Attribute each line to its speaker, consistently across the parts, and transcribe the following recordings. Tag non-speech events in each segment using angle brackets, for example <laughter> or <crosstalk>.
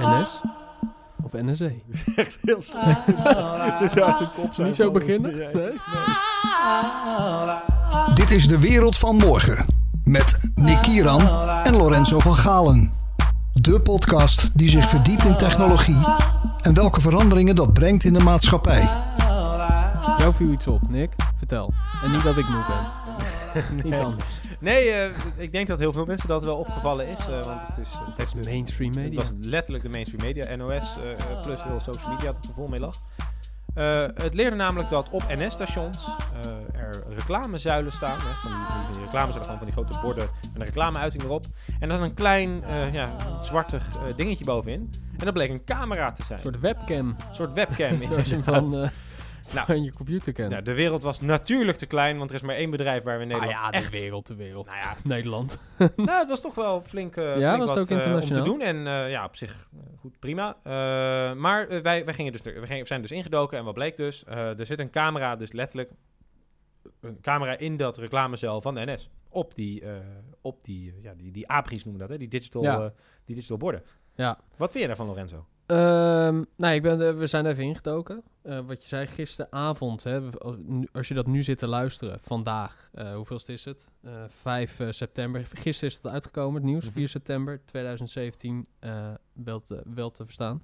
Speaker 1: NS? Of NSE? <laughs>
Speaker 2: Echt heel <laughs> kop zijn
Speaker 1: Niet zo beginnen?
Speaker 2: Nee.
Speaker 1: Nee?
Speaker 3: Dit is de wereld van morgen. Met Nick Kieran en Lorenzo van Galen. De podcast die zich verdiept in technologie en welke veranderingen dat brengt in de maatschappij.
Speaker 1: Jou viel iets op, Nick. Vertel. En niet dat ik moe ben. <laughs> Iets anders.
Speaker 2: Nee, eh, ik denk dat heel veel mensen dat wel opgevallen is. eh, want het is, het heeft dus-
Speaker 1: Mainstream
Speaker 2: Het
Speaker 1: media.
Speaker 2: was letterlijk de mainstream media, NOS, eh, eh, plus heel social media dat er vol mee lag. Eh, het leerde namelijk dat op NS-stations eh, er reclamezuilen staan. Hè, van, die, van, van reclamezuilen, gewoon van die grote borden met een reclameuiting erop. En dan een klein eh, ja, zwartig eh, dingetje bovenin. En dat bleek een camera te zijn.
Speaker 1: Een soort webcam.
Speaker 2: Een soort webcam. <laughs> Inderdaad.
Speaker 1: van, eh,
Speaker 2: Nou.
Speaker 1: van je computer kent.
Speaker 2: Nou, de wereld was natuurlijk te klein, want er is maar één bedrijf waar we in
Speaker 1: ah
Speaker 2: Nederland
Speaker 1: ja, de
Speaker 2: echt...
Speaker 1: wereld, de wereld.
Speaker 2: Nou ja, <laughs>
Speaker 1: Nederland. <laughs>
Speaker 2: nou, het was toch wel flink, eh,
Speaker 1: Ja,
Speaker 2: flink
Speaker 1: was
Speaker 2: wat
Speaker 1: ook
Speaker 2: eh, om te doen. En eh, ja, op zich goed, prima. Maar wij, wij, gingen dus, we gingen, we zijn dus ingedoken en wat bleek dus? Er zit een camera, dus letterlijk een camera in dat reclamecel van de NS. Op die, op die, ja, die, die APRI's noemen dat, hè? Die, digital,
Speaker 1: Ja.
Speaker 2: die digital borden.
Speaker 1: Ja.
Speaker 2: Wat vind je daarvan, Lorenzo?
Speaker 1: Ehm nou, ik ben, we zijn even ingedoken. Eh, wat je zei, gisteravond, hè, als, je dat nu zit te luisteren, vandaag, eh hoeveel is het? Eh 5 eh, september. Gisteren is het uitgekomen, het nieuws.
Speaker 2: Mhm.
Speaker 1: 4 september 2017, eh wel, te, wel te verstaan.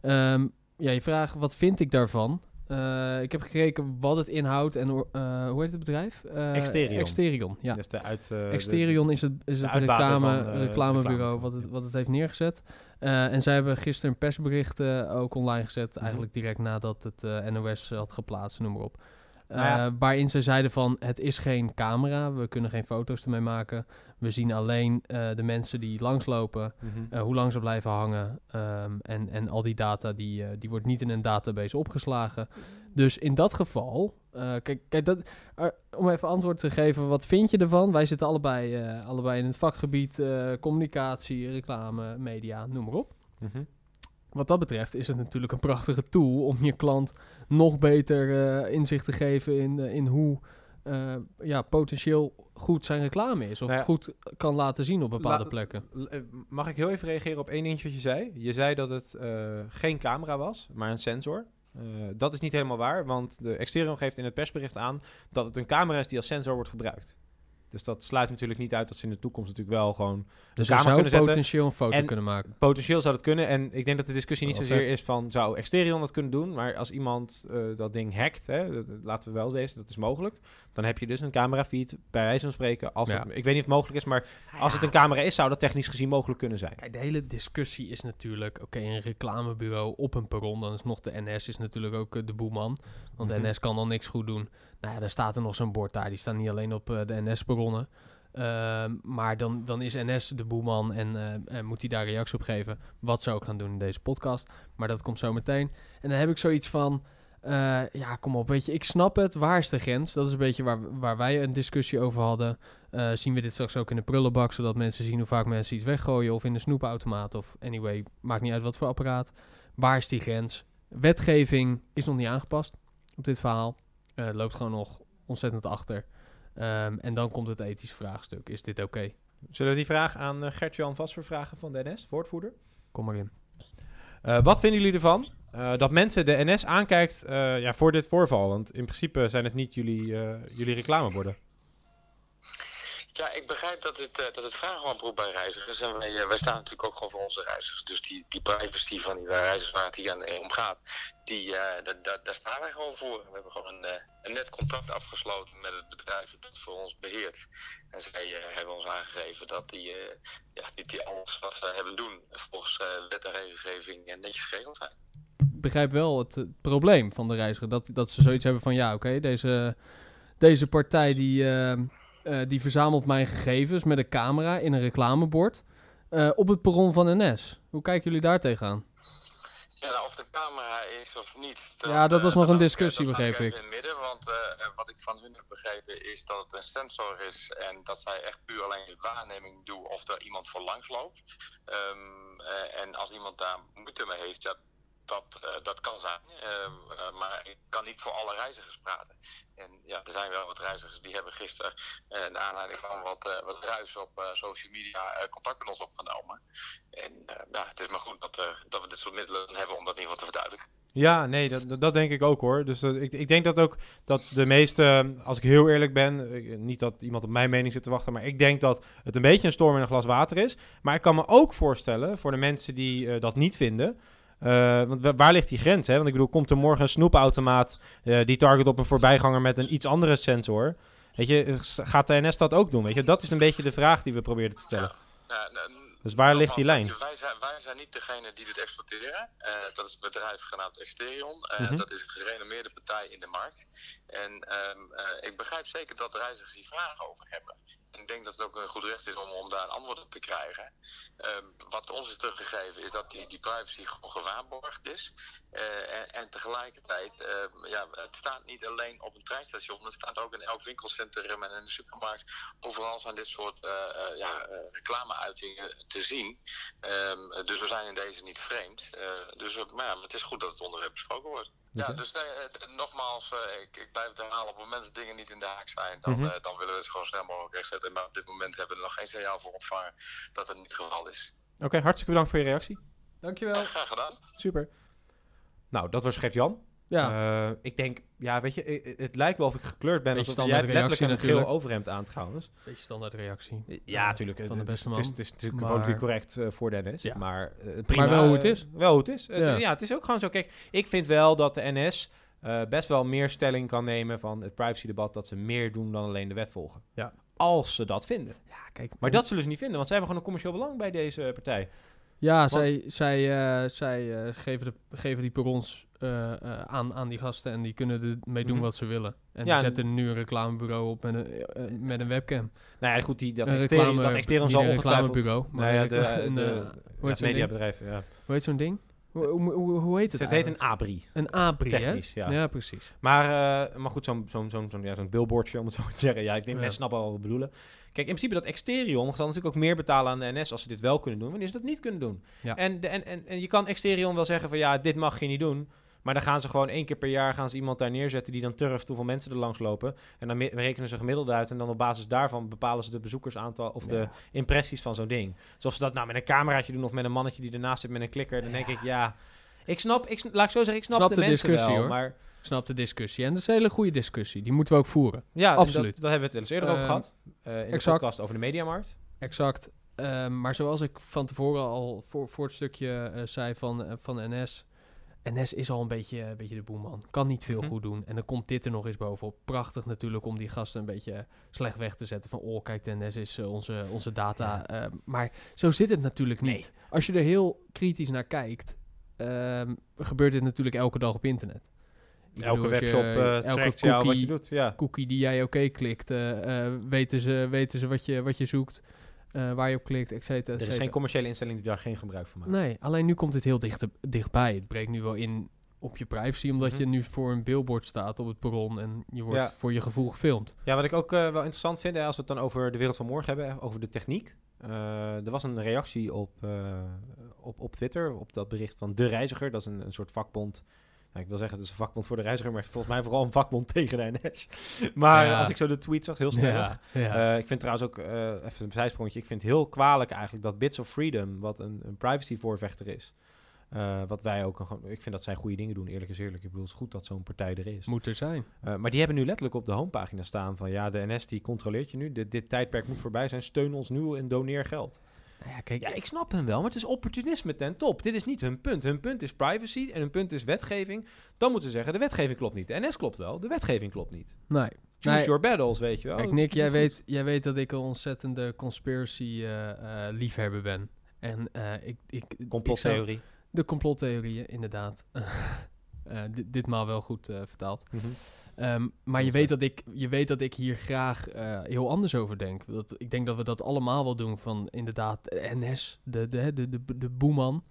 Speaker 1: Ehm, ja, je vraagt, wat vind ik daarvan? Eh, ik heb gekeken wat het inhoudt en eh, hoe heet het bedrijf? Eh,
Speaker 2: Exterion.
Speaker 1: Exterion, ja.
Speaker 2: Dus de uit, de-
Speaker 1: Exterion is het, is het reclame,
Speaker 2: van,
Speaker 1: reclamebureau
Speaker 2: reclame.
Speaker 1: wat het, wat het heeft neergezet. En zij hebben gisteren een persbericht ook online gezet.
Speaker 2: Mhm.
Speaker 1: Eigenlijk direct nadat het NOS had geplaatst, noem maar op. Eh,
Speaker 2: Nou ja.
Speaker 1: Waarin ze zeiden van, het is geen camera. We kunnen geen foto's ermee maken. We zien alleen eh, de mensen die langslopen.
Speaker 2: Mhm.
Speaker 1: eh, hoe lang ze blijven hangen. ehm, en, en al die data, die, eh, die wordt niet in een database opgeslagen. Dus in dat geval... eh, kijk, kijk dat, om even antwoord te geven, wat vind je ervan? Wij zitten allebei, eh, allebei in het vakgebied eh, communicatie, reclame, media, noem maar op.
Speaker 2: Mhm.
Speaker 1: Wat dat betreft is het natuurlijk een prachtige tool om je klant nog beter eh, inzicht te geven in, eh, in hoe eh, ja, potentieel goed zijn reclame is. Of
Speaker 2: Nou ja,
Speaker 1: goed kan laten zien op bepaalde
Speaker 2: La-
Speaker 1: plekken.
Speaker 2: Mag ik heel even reageren op één dingetje wat je zei? Je zei dat het geen camera was, maar een sensor. Dat is niet helemaal waar, want de Exterion geeft in het persbericht aan dat het een camera is die als sensor wordt gebruikt. Dus dat sluit natuurlijk niet uit dat ze in de toekomst natuurlijk wel gewoon
Speaker 1: Dus zou
Speaker 2: kunnen zetten.
Speaker 1: potentieel een foto
Speaker 2: En-
Speaker 1: kunnen maken.
Speaker 2: Potentieel zou dat kunnen. En ik denk dat de discussie niet zozeer
Speaker 1: vet.
Speaker 2: is van... zou Exterion dat kunnen doen? Maar als iemand eh, dat ding hackt... Hè, dat- laten we wel wezen, dat is mogelijk. Dan heb je dus een camerafeed, bij wijze van spreken. Als
Speaker 1: Ja.
Speaker 2: het, ik weet niet of het mogelijk is, maar als het een camera is... zou dat technisch gezien mogelijk kunnen zijn.
Speaker 1: Kijk, de hele discussie is natuurlijk, oké, een reclamebureau op een perron, dan is nog de NS is natuurlijk ook eh, de boeman, want
Speaker 2: Mhm.
Speaker 1: de NS kan dan niks goed doen. Nou ja, daar staat er nog zo'n bord daar, die staan niet alleen op eh, de NS-perronnen, Ehm, maar dan, dan is NS de boeman en, eh, en moet hij daar reactie op geven, wat ze ook gaan doen in deze podcast, maar dat komt zo meteen. En dan heb ik zoiets van, eh, ja, kom op, weet je, ik snap het, waar is de grens? Dat is een beetje waar, waar wij een discussie over hadden. Eh, zien we dit straks ook in de prullenbak, zodat mensen zien hoe vaak mensen iets weggooien of in de snoepautomaat of anyway, maakt niet uit wat voor apparaat. Waar is die grens? Wetgeving is nog niet aangepast op dit verhaal. Loopt gewoon nog ontzettend achter. Ehm, en dan komt het ethische vraagstuk. Is dit oké?
Speaker 2: Zullen we die vraag aan eh, Gert-Jan Vasser vragen van de NS, woordvoerder?
Speaker 1: Kom maar in.
Speaker 2: Eh, wat vinden jullie ervan eh, dat mensen de NS aankijkt ja, voor dit voorval? Want in principe zijn het niet jullie, jullie reclameborden.
Speaker 4: Ja, ik begrijp dat het, eh, dat het vragen beroep bij reizigers. En wij, eh, wij staan natuurlijk ook gewoon voor onze reizigers. Dus die, die privacy van die reizigers waar het hier aan eh, om gaat, die, da- daar staan wij gewoon voor. We hebben gewoon een, een net contract afgesloten met het bedrijf dat het voor ons beheert. En zij hebben ons aangegeven dat die, ja, die, die alles wat ze hebben doen volgens wet en regelgeving netjes geregeld zijn.
Speaker 1: Ik begrijp wel het, het probleem van de reiziger. Dat, dat ze zoiets hebben van, ja, oké, deze, deze partij die, eh, die verzamelt mijn gegevens met een camera in een reclamebord eh, op het perron van NS. Hoe kijken jullie daar tegenaan?
Speaker 4: Ja, nou, of de camera is of niet.
Speaker 1: Ja, dat was
Speaker 4: eh,
Speaker 1: nog een discussie, begreep
Speaker 4: even
Speaker 1: ik.
Speaker 4: in het midden, want wat ik van hun heb begrepen is dat het een sensor is en dat zij echt puur alleen de waarneming doen of er iemand voor langs loopt. Ehm, eh, en als iemand daar moeite mee heeft, ja, dat, eh, dat kan zijn. Ehm, eh, maar ik kan niet voor alle reizigers praten. En ja, er zijn wel wat reizigers die hebben gisteren, uh, naar aanleiding van wat, wat ruis op social media, contact met ons opgenomen. En ja, het is maar goed dat, dat we dit soort middelen hebben om dat in ieder geval te verduidelijken.
Speaker 2: Ja, nee, dat, dat denk ik ook hoor. Dus ik, ik denk dat ook dat de meeste, als ik heel eerlijk ben, niet dat iemand op mijn mening zit te wachten, maar ik denk dat het een beetje een storm in een glas water is. Maar ik kan me ook voorstellen, voor de mensen die dat niet vinden, uh, want waar ligt die grens? Hè? Want ik bedoel, komt er morgen een snoepautomaat uh, die target op een voorbijganger met een iets andere sensor? Weet je, gaat de NS dat ook doen? Weet je, dat is een beetje de vraag die we proberen te stellen. Ja, dus waar ligt die lijn?
Speaker 4: Wij zijn, wij zijn niet degene die dit exploiteren. Uh, dat is een bedrijf genaamd Exterion. Uh, mm -hmm. Dat is een gerenommeerde partij in de markt. En um, uh, ik begrijp zeker dat reizigers hier vragen over hebben ik denk dat het ook een goed recht is om, daar een antwoord op te krijgen. Uh, wat ons is teruggegeven is dat die, die privacy gewoon gewaarborgd is. Uh, en, en, tegelijkertijd, uh, ja, het staat niet alleen op een treinstation, het staat ook in elk winkelcentrum en in de supermarkt. Overal zijn dit soort eh, ja, reclameuitingen te zien. Um, dus we zijn in deze niet vreemd. dus maar ja, het is goed dat het onderwerp besproken wordt. Ja, dus nee, nogmaals, ik, ik, blijf het herhalen. Op het moment dat dingen niet in de haak zijn, dan, mm -hmm. dan willen we het gewoon snel mogelijk rechtzetten. Maar op dit moment hebben we er nog geen signaal voor ontvangen dat het niet het geval is.
Speaker 2: Oké, hartstikke bedankt voor je reactie.
Speaker 1: Dankjewel.
Speaker 4: graag gedaan.
Speaker 2: Super. Nou, dat was Gert-Jan. Ja. Uh, ik denk, ja, weet je, het lijkt wel of ik gekleurd ben. Beetje alsof jij letterlijk een geel overhemd aan trouwens.
Speaker 1: Beetje standaard reactie.
Speaker 2: Ja, natuurlijk. Van de beste man. Het is, het is natuurlijk maar... politiek correct uh, voor Dennis. Ja. Maar, uh,
Speaker 1: prima, maar wel hoe het is.
Speaker 2: wel hoe het is. Ja. ja. het is ook gewoon zo. Kijk, ik vind wel dat de NS best wel meer stelling kan nemen van het privacy-debat. Dat ze meer doen dan alleen de wet volgen.
Speaker 1: Ja.
Speaker 2: Als ze dat vinden. Ja, kijk, maar dat zullen ze niet vinden, want zij hebben gewoon een commercieel belang bij deze partij.
Speaker 1: Ja, want, zij, zij, uh, zij uh, geven, de, geven die perrons uh, aan, aan die gasten en die kunnen ermee doen mm -hmm. wat ze willen. En ja, die zetten nu een reclamebureau op met een, met een webcam.
Speaker 2: Nou ja, goed, die, dat, exteren zal ongetwijfeld...
Speaker 1: Een reclamebureau, maar
Speaker 2: nou ja, <laughs> de, de, de, de mediabedrijf, ja.
Speaker 1: Hoe heet zo'n ding? Hoe, hoe, hoe, heet het?
Speaker 2: Het heet een abri.
Speaker 1: Een abri,
Speaker 2: Technisch,
Speaker 1: hè?
Speaker 2: Ja.
Speaker 1: ja, precies.
Speaker 2: Maar, uh, maar goed, zo'n zo'n zo'n zo'n ja, zo'n billboardje, om het zo te zeggen. Ja, ik denk, ja. mensen snappen wel wat we bedoelen. Kijk, in principe dat Exterion zal natuurlijk ook meer betalen aan de NS als ze dit wel kunnen doen, wanneer ze dat niet kunnen doen. Ja. En, de, en, en, en je kan Exterion wel zeggen van ja, dit mag je niet doen. Maar dan gaan ze gewoon één keer per jaar gaan ze iemand daar neerzetten die dan turft hoeveel mensen er langs lopen. En dan rekenen ze gemiddeld uit. En dan op basis daarvan bepalen ze de bezoekersaantal of ja. de impressies van zo'n ding. Zoals ze dat nou met een cameraatje doen of met een mannetje die ernaast zit met een klikker. Dan denk ik, ja, ik snap, ik, laat ik zo zeggen, ik snap,
Speaker 1: snap
Speaker 2: de,
Speaker 1: de
Speaker 2: mensen
Speaker 1: discussie
Speaker 2: wel,
Speaker 1: hoor.
Speaker 2: maar...
Speaker 1: snap de discussie. En dat is een hele goede discussie. Die moeten we ook voeren.
Speaker 2: Ja,
Speaker 1: absoluut.
Speaker 2: Dat, daar hebben we het eens eerder over gehad. Uh, in exact. de podcast over de mediamarkt.
Speaker 1: Exact. Uh, maar zoals ik van tevoren al voor, voor het stukje zei van, van NS. NS is al een beetje, een beetje de boeman. Kan niet veel mm -hmm. goed doen. En dan komt dit er nog eens bovenop. Prachtig natuurlijk om die gasten een beetje slecht weg te zetten. Van, oh kijk, de NS is onze, onze data. Ja. maar zo zit het natuurlijk niet. Nee. Als je er heel kritisch naar kijkt, um, gebeurt dit natuurlijk elke dag op internet.
Speaker 2: Elke bedoel, webshop je, uh, elke cookie, jou wat je doet. Ja.
Speaker 1: cookie die jij oké okay klikt, uh, weten ze, weten ze wat, je, wat je zoekt, waar je op klikt, et cetera.
Speaker 2: Er is geen commerciële instelling die daar geen gebruik van maakt.
Speaker 1: Nee, alleen nu komt het heel dicht, dichtbij. Het breekt nu wel in op je privacy, omdat mm -hmm. je nu voor een billboard staat op het perron en je wordt ja. voor je gevoel gefilmd.
Speaker 2: Ja, wat ik ook wel interessant vind, hè, als we het dan over de wereld van morgen hebben, over de techniek. er was een reactie op op, op Twitter, op dat bericht van De Reiziger. Dat is een, een soort vakbond. Nou, ik wil zeggen, het is een vakbond voor de reiziger, maar volgens mij vooral een vakbond <laughs> tegen de NS. maar ja. als ik zo de tweet zag, heel sterk. Ja, ja. uh, ik vind trouwens ook, uh, even een zijsprongetje, ik vind het heel kwalijk eigenlijk dat Bits of Freedom, wat een, een privacy voorvechter is, uh, wat wij ook, een, ik vind dat zij goede dingen doen, eerlijk is eerlijk. Ik bedoel, het is goed dat zo'n partij er is.
Speaker 1: Moet er zijn.
Speaker 2: Uh, maar die hebben nu letterlijk op de homepagina staan van, ja, de NS die controleert je nu, dit, dit tijdperk moet voorbij zijn, steun ons nu en doneer geld.
Speaker 1: Ja, kijk,
Speaker 2: ja, ik snap hem wel, maar het is opportunisme ten top. Dit is niet hun punt. Hun punt is privacy en hun punt is wetgeving. Dan moeten ze zeggen, de wetgeving klopt niet. De NS klopt wel, de wetgeving klopt niet.
Speaker 1: Nee.
Speaker 2: Choose
Speaker 1: nee.
Speaker 2: your battles, weet je wel.
Speaker 1: Kijk, Nick, jij weet, jij weet dat ik een ontzettende conspiracy-liefhebber uh, uh, ben. En uh, ik... ik
Speaker 2: Complottheorie.
Speaker 1: de complottheorieën, inderdaad. <laughs> ditmaal wel goed vertaald. Mm -hmm. Um, maar je weet, dat ik, je weet dat ik hier graag uh, heel anders over denk. Dat, ik denk dat we dat allemaal wel doen van inderdaad NS, de, de, de, de, de boeman,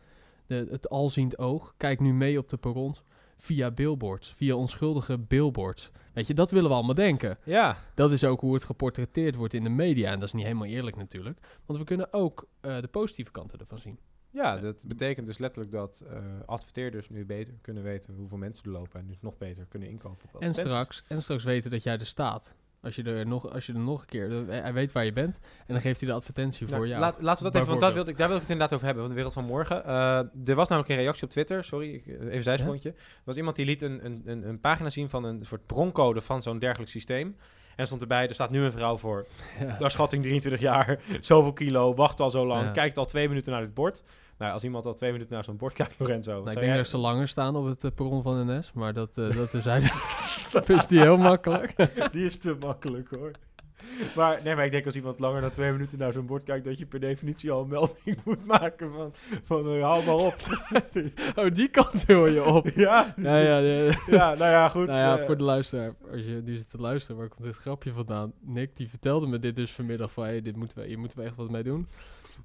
Speaker 1: de, het alziend oog. Kijk nu mee op de perrons via billboards, via onschuldige billboards. Weet je, dat willen we allemaal denken.
Speaker 2: Ja.
Speaker 1: Dat is ook hoe het geportretteerd wordt in de media. En dat is niet helemaal eerlijk natuurlijk. Want we kunnen ook uh, de positieve kanten ervan zien.
Speaker 2: Ja, dat betekent dus letterlijk dat eh, adverteerders nu beter kunnen weten hoeveel mensen er lopen en dus nog beter kunnen inkopen. op
Speaker 1: En straks, en straks weten dat jij er staat. Als je er nog, als je er nog een keer... Hij weet waar je bent. En dan geeft hij de advertentie voor
Speaker 2: Nou,
Speaker 1: jou.
Speaker 2: laat, laten we dat even, want dat wilde ik, daar wil ik het inderdaad over hebben, van de wereld van morgen. Eh, er was namelijk een reactie op Twitter, sorry, ik, eh, even zijspontje. Er was iemand die liet een, een, een, een pagina zien van een soort broncode van zo'n dergelijk systeem. En stond erbij, er staat nu een vrouw voor, <laughs>
Speaker 1: Ja.
Speaker 2: naar schatting 23 jaar, <laughs> zoveel kilo, wacht al zo lang,
Speaker 1: Ja.
Speaker 2: kijkt al twee minuten naar dit bord. Nou, als iemand al twee minuten naar zo'n bord <laughs> kijkt, Lorenzo.
Speaker 1: Nou, ik denk
Speaker 2: jij-
Speaker 1: dat ze langer staan op het eh, perron van NS. Maar dat, eh, dat is dat is die heel makkelijk.
Speaker 2: Die is te makkelijk hoor. <laughs> Maar, nee, maar ik denk als iemand langer dan twee minuten naar zo'n bord kijkt, dat je per definitie al een melding moet maken van, van hou maar op. <laughs>
Speaker 1: oh, die kant wil je op.
Speaker 2: ja,
Speaker 1: Ja, ja, ja. <laughs>
Speaker 2: ja, nou ja, goed.
Speaker 1: Nou ja,
Speaker 2: eh,
Speaker 1: voor de luisteraar, als je nu zit te luisteren, waar komt dit grapje vandaan? Nick, die vertelde me dit dus vanmiddag van, hey, dit moeten we, hier moeten we echt wat mee doen.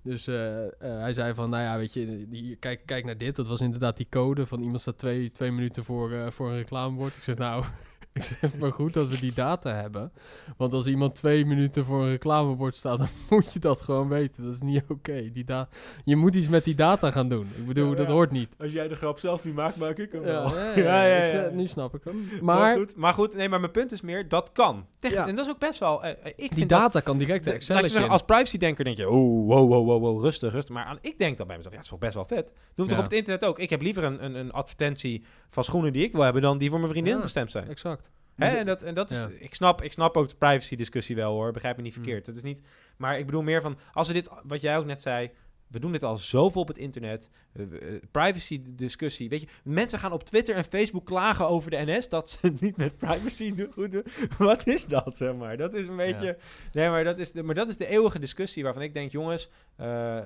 Speaker 1: Dus eh, hij zei van, nou ja, weet je, die, kijk, kijk naar dit. Dat was inderdaad die code van iemand staat twee, twee minuten voor, voor een reclamebord. Ik zeg, nou, <laughs> ik zeg, maar goed dat we die data hebben. Want als iemand twee minuten voor een reclamebord staat, dan <laughs> moet je dat gewoon weten. Dat is niet oké. Die da- Je moet iets met die data gaan doen. Ik bedoel,
Speaker 2: Ja,
Speaker 1: dat
Speaker 2: ja.
Speaker 1: hoort niet.
Speaker 2: Als jij de grap zelf niet maakt, maak ik hem
Speaker 1: Ja,
Speaker 2: wel.
Speaker 1: ja,
Speaker 2: Ja, <laughs> ja,
Speaker 1: nu snap ik hem.
Speaker 2: Maar,
Speaker 1: Maar
Speaker 2: goed, maar goed, nee, maar mijn punt is meer, dat kan. En dat is ook best wel... eh, ik
Speaker 1: die
Speaker 2: vind dat-
Speaker 1: data kan direct de Excel
Speaker 2: zeggen, als privacy-denker denk je, oh, wow, wow, wow, wow, rustig, rustig. Maar aan, ik denk dan bij mezelf, ja, dat is toch best wel vet. Dat doe ik toch op het internet ook. Ik heb liever een, een, een advertentie van schoenen die ik wil hebben, dan die voor mijn vriendin bestemd zijn.
Speaker 1: Exact.
Speaker 2: Hè? En dat, en dat is,
Speaker 1: Ja.
Speaker 2: ik, snap, ik snap ook de privacy-discussie wel hoor, begrijp me niet
Speaker 1: Mm.
Speaker 2: verkeerd. Dat is niet, maar ik bedoel meer van, als we dit, wat jij ook net zei, we doen dit al zoveel op het internet, eh, eh, privacy-discussie, weet je, mensen gaan op Twitter en Facebook klagen over de NS dat ze het niet met privacy doen, goed doen. <laughs> Wat is dat, zeg maar? Dat is een beetje, nee, maar dat is, de, maar dat is de eeuwige discussie waarvan ik denk, jongens, eh, eh,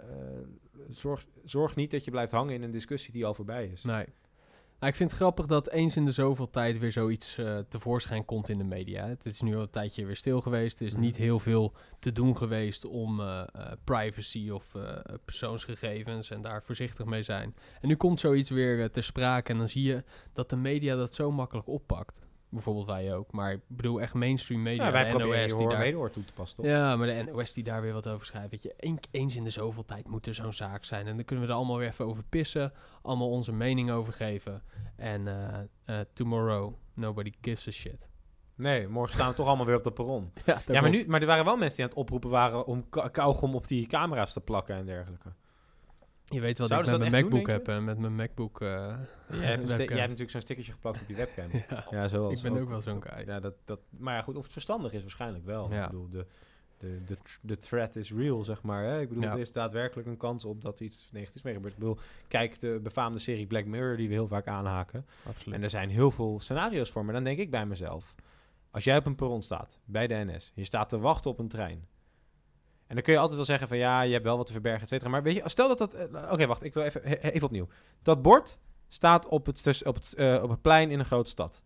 Speaker 2: zorg, zorg niet dat je blijft hangen in een discussie die al voorbij is.
Speaker 1: Nee. Nou, ik vind het grappig dat eens in de zoveel tijd weer zoiets eh, tevoorschijn komt in de media. Het is nu al een tijdje weer stil geweest. Er is
Speaker 2: Mhm.
Speaker 1: niet heel veel te doen geweest om eh, eh, privacy of persoonsgegevens en daar voorzichtig mee zijn. En nu komt zoiets weer ter sprake en dan zie je dat de media dat zo makkelijk oppakt. Bijvoorbeeld wij ook. Maar ik bedoel echt mainstream media,
Speaker 2: Ja, wij
Speaker 1: de NOS die daar...
Speaker 2: wederhoor toe te passen, toch?
Speaker 1: Ja, maar de NOS die daar weer wat over schrijft. Weet je, een- eens in de zoveel tijd moet er zo'n zaak zijn. En dan kunnen we er allemaal weer even over pissen. Allemaal onze mening over geven. En eh, eh, tomorrow, nobody gives a shit.
Speaker 2: Nee, morgen staan we toch allemaal weer op de perron. <laughs>
Speaker 1: Ja,
Speaker 2: Ja, maar, nu, maar er waren wel mensen die aan het oproepen waren om ka- kauwgom op die camera's te plakken en dergelijke.
Speaker 1: Je weet wat
Speaker 2: Zouden
Speaker 1: ik met
Speaker 2: dat
Speaker 1: mijn
Speaker 2: doen,
Speaker 1: MacBook heb. En met mijn MacBook... eh, <laughs>
Speaker 2: Jij hebt, jij natuurlijk zo'n stickertje geplakt op je webcam. <laughs>
Speaker 1: ja.
Speaker 2: ja, zoals
Speaker 1: Ik ben ook wel zo'n guy.
Speaker 2: Ja, dat, dat, maar ja, goed, of het verstandig is waarschijnlijk wel.
Speaker 1: Ja.
Speaker 2: Ik bedoel, de, de, de, de threat is real, zeg maar. Hè? Ik bedoel,
Speaker 1: Ja.
Speaker 2: er is daadwerkelijk een kans op dat iets negatiefs mee gebeurt. Ik bedoel, kijk de befaamde serie Black Mirror die we heel vaak aanhaken.
Speaker 1: Absoluut.
Speaker 2: En er zijn heel veel scenario's voor. Maar dan denk ik bij mezelf... Als jij op een perron staat, bij de NS... je staat te wachten op een trein... en dan kun je altijd wel zeggen van... ja, je hebt wel wat te verbergen, et cetera. Maar weet je, stel dat dat... eh, Oké, wacht, ik wil even, he- even opnieuw. Dat bord staat op het, op, het, eh, op het plein in een grote stad.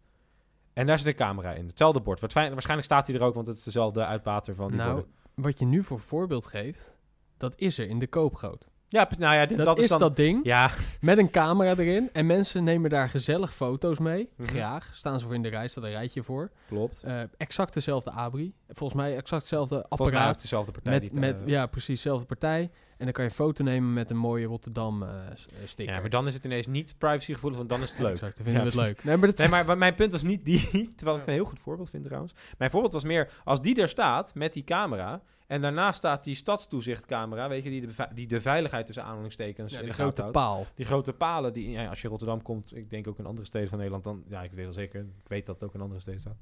Speaker 2: En daar zit een camera in. Hetzelfde bord. Waarschijn- Waarschijnlijk staat hij er ook... want het is dezelfde uitbater van die
Speaker 1: nou,
Speaker 2: borden.
Speaker 1: wat je nu voor voorbeeld geeft, dat is er in de koopgoot.
Speaker 2: Ja, nou ja, dit,
Speaker 1: Dat,
Speaker 2: dat,
Speaker 1: is,
Speaker 2: dan...
Speaker 1: dat ding
Speaker 2: Ja,
Speaker 1: met een camera erin. En mensen nemen daar gezellig foto's mee.
Speaker 2: Mhm.
Speaker 1: Graag. Staan ze voor in de rij, staat een rijtje voor.
Speaker 2: klopt.
Speaker 1: Eh, exact dezelfde abri. Volgens mij exact hetzelfde apparaat.
Speaker 2: dezelfde partij.
Speaker 1: Met, met, ja, precies, dezelfde partij. En dan kan je een foto nemen met een mooie Rotterdam eh, sticker.
Speaker 2: ja, maar dan is het ineens niet privacygevoelig... want dan is het leuk.
Speaker 1: Exact, dan vinden
Speaker 2: Ja,
Speaker 1: we het leuk. Nee, maar
Speaker 2: Nee, maar mijn punt was niet die, <laughs> terwijl ik een heel goed voorbeeld vind trouwens. Mijn voorbeeld was meer, als die er staat met die camera... en daarna staat die stadstoezichtcamera, weet je, die de, die de veiligheid tussen aanhalingstekens
Speaker 1: ja, die grote paal.
Speaker 2: Die grote palen, die, ja, als je Rotterdam komt, ik denk ook in andere steden van Nederland, dan, ja, ik weet wel zeker, ik weet dat het ook in andere steden staat.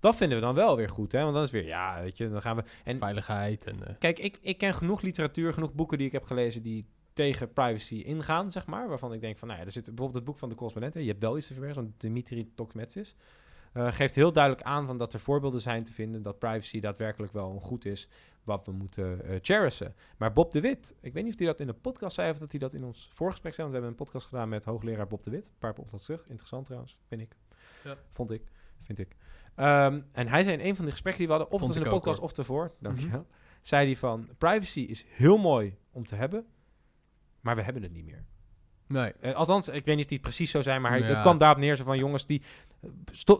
Speaker 2: Dat vinden we dan wel weer goed, hè? Want dan is weer, ja, weet je, dan gaan we... En
Speaker 1: Veiligheid en... eh,
Speaker 2: Kijk, ik, ik ken genoeg literatuur, genoeg boeken die ik heb gelezen die tegen privacy ingaan, zeg maar. Waarvan ik denk van, nou ja, er zit bijvoorbeeld het boek van de correspondent. hè, Je hebt wel iets te verbergen, van Dimitri Tokmetsis. Eh geeft heel duidelijk aan van dat er voorbeelden zijn te vinden dat privacy daadwerkelijk wel een goed is wat we moeten eh cherishen. Maar Bob de Wit, ik weet niet of hij dat in de podcast zei of dat hij dat in ons voorgesprek zei. Want we hebben een podcast gedaan met hoogleraar Bob de Wit. Een paar podcasts terug. Interessant trouwens, vind ik.
Speaker 1: Ja.
Speaker 2: Vond ik, vind ik. Ehm, en hij zei in een van de gesprekken die we hadden, of in de
Speaker 1: ook,
Speaker 2: podcast of ervoor, dankjewel,
Speaker 1: Mhm.
Speaker 2: zei hij van, privacy is heel mooi om te hebben, maar we hebben het niet meer.
Speaker 1: nee.
Speaker 2: Eh, althans, ik weet niet of die het precies zo zijn, maar hij,
Speaker 1: Ja.
Speaker 2: het kwam daarop neer zo van, jongens, die,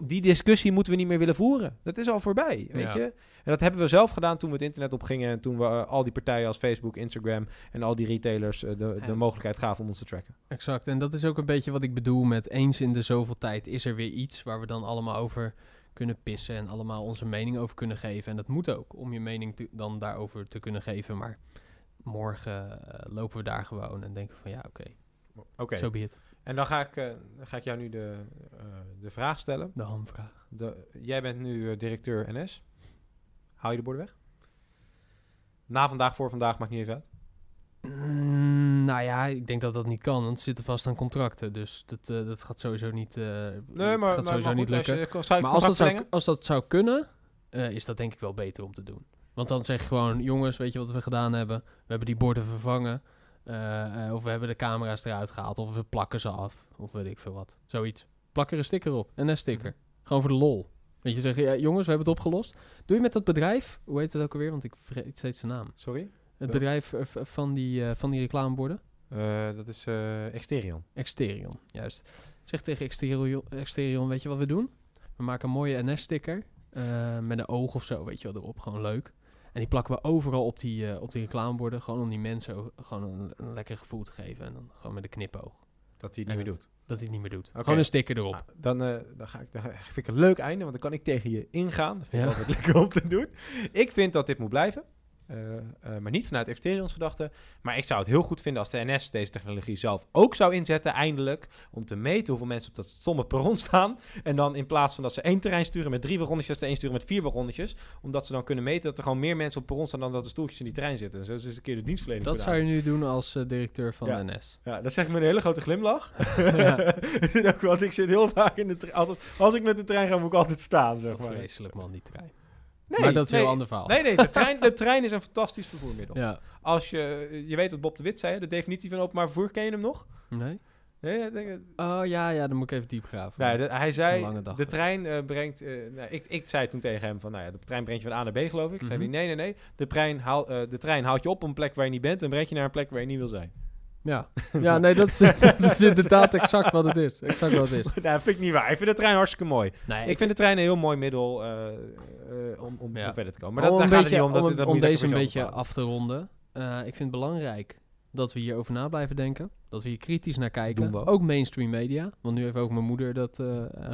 Speaker 2: die discussie moeten we niet meer willen voeren. Dat is al voorbij, weet
Speaker 1: Ja.
Speaker 2: je. En dat hebben we zelf gedaan toen we het internet opgingen... en toen we eh, al die partijen als Facebook, Instagram... en al die retailers eh, de, de mogelijkheid gaven om ons te tracken.
Speaker 1: Exact. En dat is ook een beetje wat ik bedoel met eens in de zoveel tijd is er weer iets waar we dan allemaal over kunnen pissen en allemaal onze mening over kunnen geven. En dat moet ook, om je mening te- dan daarover te kunnen geven. Maar morgen eh, lopen we daar gewoon en denken van ja, oké,
Speaker 2: Oké,
Speaker 1: zo be it.
Speaker 2: En dan ga ik, eh, ga ik jou nu de, eh, de vraag stellen.
Speaker 1: De hamvraag.
Speaker 2: De, jij bent nu eh, directeur NS. Haal je de borden weg? Na vandaag, voor vandaag, maakt niet even uit.
Speaker 1: Mm, nou ja, ik denk dat dat niet kan, want ze zitten vast aan contracten. Dus dat, dat gaat sowieso niet, eh, dat gaat sowieso niet lukken.
Speaker 2: Als je,
Speaker 1: Maar als dat, zou, als dat zou kunnen, is dat denk ik wel beter om te doen. Want dan zeg je gewoon, jongens, weet je wat we gedaan hebben? We hebben die borden vervangen. Eh, eh, of we hebben de camera's eruit gehaald. Of we plakken ze af. Of weet ik veel wat. Zoiets. Plak er een sticker op. Een sticker. Gewoon voor de lol. Weet je, zeggen, ja, jongens, we hebben het opgelost. Doe je met dat bedrijf, hoe heet het ook alweer? Want ik vergeet steeds de naam.
Speaker 2: Sorry?
Speaker 1: Het bedrijf eh, v- van die, van die reclameborden.
Speaker 2: Dat is Exterion.
Speaker 1: Exterion, juist. Zeg tegen Exterion, Exterion, weet je wat we doen? We maken een mooie NS-sticker met een oog of zo, weet je wel, erop. Gewoon leuk. En die plakken we overal op die, eh, op die reclameborden, gewoon om die mensen ook gewoon een, een lekker gevoel te geven. En dan gewoon met een knipoog.
Speaker 2: Dat hij het
Speaker 1: En
Speaker 2: niet meer doet.
Speaker 1: Dat hij het niet meer doet. Gewoon een sticker erop.
Speaker 2: Nou, dan, eh, dan, ga ik, dan vind ik een leuk einde, want dan kan ik tegen je ingaan. Dat vind ik
Speaker 1: Ja.
Speaker 2: altijd <laughs> lekker om te doen. Ik vind dat dit moet blijven. Eh, eh, maar niet vanuit Exterions gedachten. Maar ik zou het heel goed vinden als de NS deze technologie zelf ook zou inzetten, eindelijk. Om te meten hoeveel mensen op dat stomme perron staan. En dan in plaats van dat ze één terrein sturen met drie wagonnetjes, ze één sturen met vier wagonnetjes. Omdat ze dan kunnen meten dat er gewoon meer mensen op perron staan dan dat er stoeltjes in die trein zitten. En zo is dus een keer de dienstverlening
Speaker 1: Dat
Speaker 2: gedaan.
Speaker 1: zou je nu doen als eh, directeur van
Speaker 2: Ja.
Speaker 1: de NS.
Speaker 2: Ja, dat zeg ik met een hele grote glimlach. <laughs> <laughs>
Speaker 1: Ja.
Speaker 2: Ook, Want ik zit heel vaak in de trein. Als, als ik met de trein ga, moet ik altijd staan,
Speaker 1: is
Speaker 2: zeg maar.
Speaker 1: vreselijk man, die trein.
Speaker 2: Nee,
Speaker 1: maar dat is een heel ander verhaal.
Speaker 2: Nee, nee, de <laughs> trein, de trein is een fantastisch vervoermiddel.
Speaker 1: Ja.
Speaker 2: Als je, je weet wat Bob de Wit zei, de definitie van openbaar vervoer, ken je hem nog?
Speaker 1: Nee?
Speaker 2: Nee, denk-
Speaker 1: Oh ja, ja, dan moet ik even diep graven.
Speaker 2: nou, de- hij zei, de
Speaker 1: geweest.
Speaker 2: trein eh, brengt... eh, nou, ik, ik zei toen tegen hem van, nou ja, de trein brengt je van A naar B, geloof ik. Zei hij,
Speaker 1: Mhm.
Speaker 2: nee, nee, nee, de trein, haal, eh, de trein haalt je op een plek waar je niet bent... en brengt je naar een plek waar je niet wil zijn.
Speaker 1: Ja. <laughs> ja, nee, dat is, <laughs> dat is inderdaad exact wat het is. Exact wat het is. <laughs>
Speaker 2: nou, dat vind ik niet waar. Ik vind de trein hartstikke mooi.
Speaker 1: Nee,
Speaker 2: Ik vind de trein een heel mooi middel eh, eh, om, om
Speaker 1: Ja.
Speaker 2: verder te komen. Maar dat,
Speaker 1: om
Speaker 2: daar
Speaker 1: een
Speaker 2: gaat
Speaker 1: beetje,
Speaker 2: het niet om. Dat,
Speaker 1: om,
Speaker 2: dat
Speaker 1: om deze een beetje af te ronden. eh, ik vind het belangrijk dat we hierover na blijven denken. Dat we hier kritisch naar kijken.
Speaker 2: Doen we ook.
Speaker 1: Ook mainstream media. Want nu heeft ook mijn moeder dat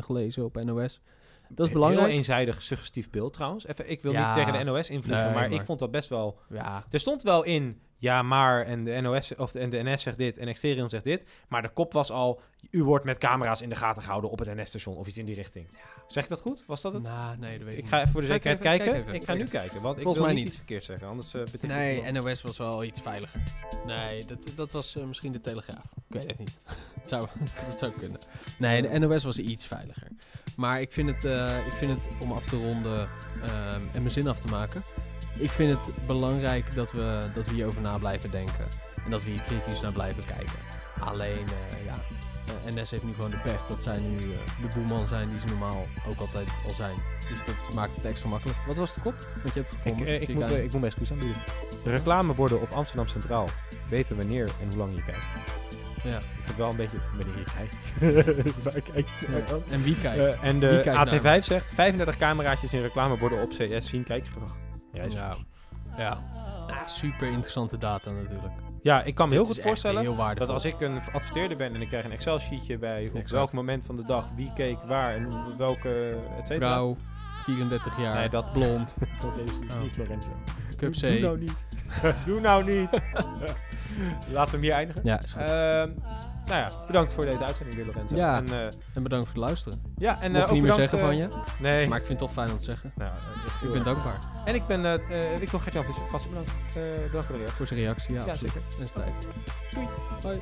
Speaker 1: gelezen op NOS. Dat is
Speaker 2: Heel
Speaker 1: belangrijk.
Speaker 2: eenzijdig suggestief beeld trouwens. Even, ik wil
Speaker 1: Ja.
Speaker 2: niet tegen de NOS invliegen,
Speaker 1: Nee,
Speaker 2: maar,
Speaker 1: maar-
Speaker 2: ik vond dat best wel...
Speaker 1: Ja,
Speaker 2: Er stond wel in, ja maar, en de NOS of de, en de NS zegt dit en Exterion zegt dit. Maar de kop was al, u wordt met camera's in de gaten gehouden op het NS-station of iets in die richting. Zeg ik dat goed? Was dat het?
Speaker 1: nou, nee, dat weet ik,
Speaker 2: ik ga even voor de zekerheid
Speaker 1: even,
Speaker 2: kijken.
Speaker 1: even.
Speaker 2: ik ga nu kijken, want ik
Speaker 1: Volgens
Speaker 2: wil
Speaker 1: mij
Speaker 2: niet iets verkeerds zeggen, anders uh, ik
Speaker 1: Nee. NOS was wel iets veiliger. Nee, dat, dat was eh, misschien de Telegraaf. Ik weet het niet. <laughs> Het zou, dat zou kunnen. Nee, de NOS was iets veiliger. Maar ik vind het, eh, ik vind het om af te ronden ehm, en mijn zin af te maken. Ik vind het belangrijk dat we, dat we hierover na blijven denken. En dat we hier kritisch naar blijven kijken. Alleen, eh, ja, NS heeft nu gewoon de pech dat zij nu eh, de boeman zijn die ze normaal ook altijd al zijn. Dus dat maakt het extra makkelijk. Wat was de kop? Want je hebt het
Speaker 2: Ik,
Speaker 1: gevonden.
Speaker 2: eh, ik,
Speaker 1: Zie
Speaker 2: moet, ik moet mijn excuus aanbieden. De reclameborden op Amsterdam Centraal weten wanneer en hoe lang je kijkt.
Speaker 1: ja.
Speaker 2: Ik vind wel een beetje wanneer je kijkt. <laughs> Waar kijk dan?
Speaker 1: En wie kijkt?
Speaker 2: En de
Speaker 1: kijkt naar
Speaker 2: AT5 zegt 35 cameraatjes in reclameborden op CS zien kijkgedrag. Ja, is
Speaker 1: ja. ja. Nou, super interessante data natuurlijk.
Speaker 2: ja, ik kan me
Speaker 1: Dit
Speaker 2: heel goed voorstellen
Speaker 1: heel
Speaker 2: dat als ik een adverteerder ben en ik krijg een Excel-sheetje bij op welk moment van de dag wie keek waar en welke et cetera.
Speaker 1: Vrouw, 34 jaar,
Speaker 2: Nee, dat-
Speaker 1: blond, <laughs>
Speaker 2: Dat is dus
Speaker 1: Oh.
Speaker 2: niet Lorenzo.
Speaker 1: cup C.
Speaker 2: Doe nou niet. <laughs> Doe nou niet. <laughs> Laten we hem hier eindigen.
Speaker 1: Ja, is goed.
Speaker 2: Ehm, nou ja, bedankt voor deze uitzending weer, Lorenzo.
Speaker 1: Ja,
Speaker 2: en, eh,
Speaker 1: en, bedankt voor het luisteren.
Speaker 2: Ja, en
Speaker 1: uh,
Speaker 2: ook
Speaker 1: niet meer zeggen van eh, je.
Speaker 2: Nee.
Speaker 1: Maar ik vind het toch fijn om te zeggen.
Speaker 2: Nou,
Speaker 1: ik ben dankbaar.
Speaker 2: En ik ben, ik wil Gert-Jan vast bedankt. voor de reactie.
Speaker 1: Voor zijn reactie, ja,
Speaker 2: ja zeker.
Speaker 1: En tijd.
Speaker 2: Doei.
Speaker 1: Bye.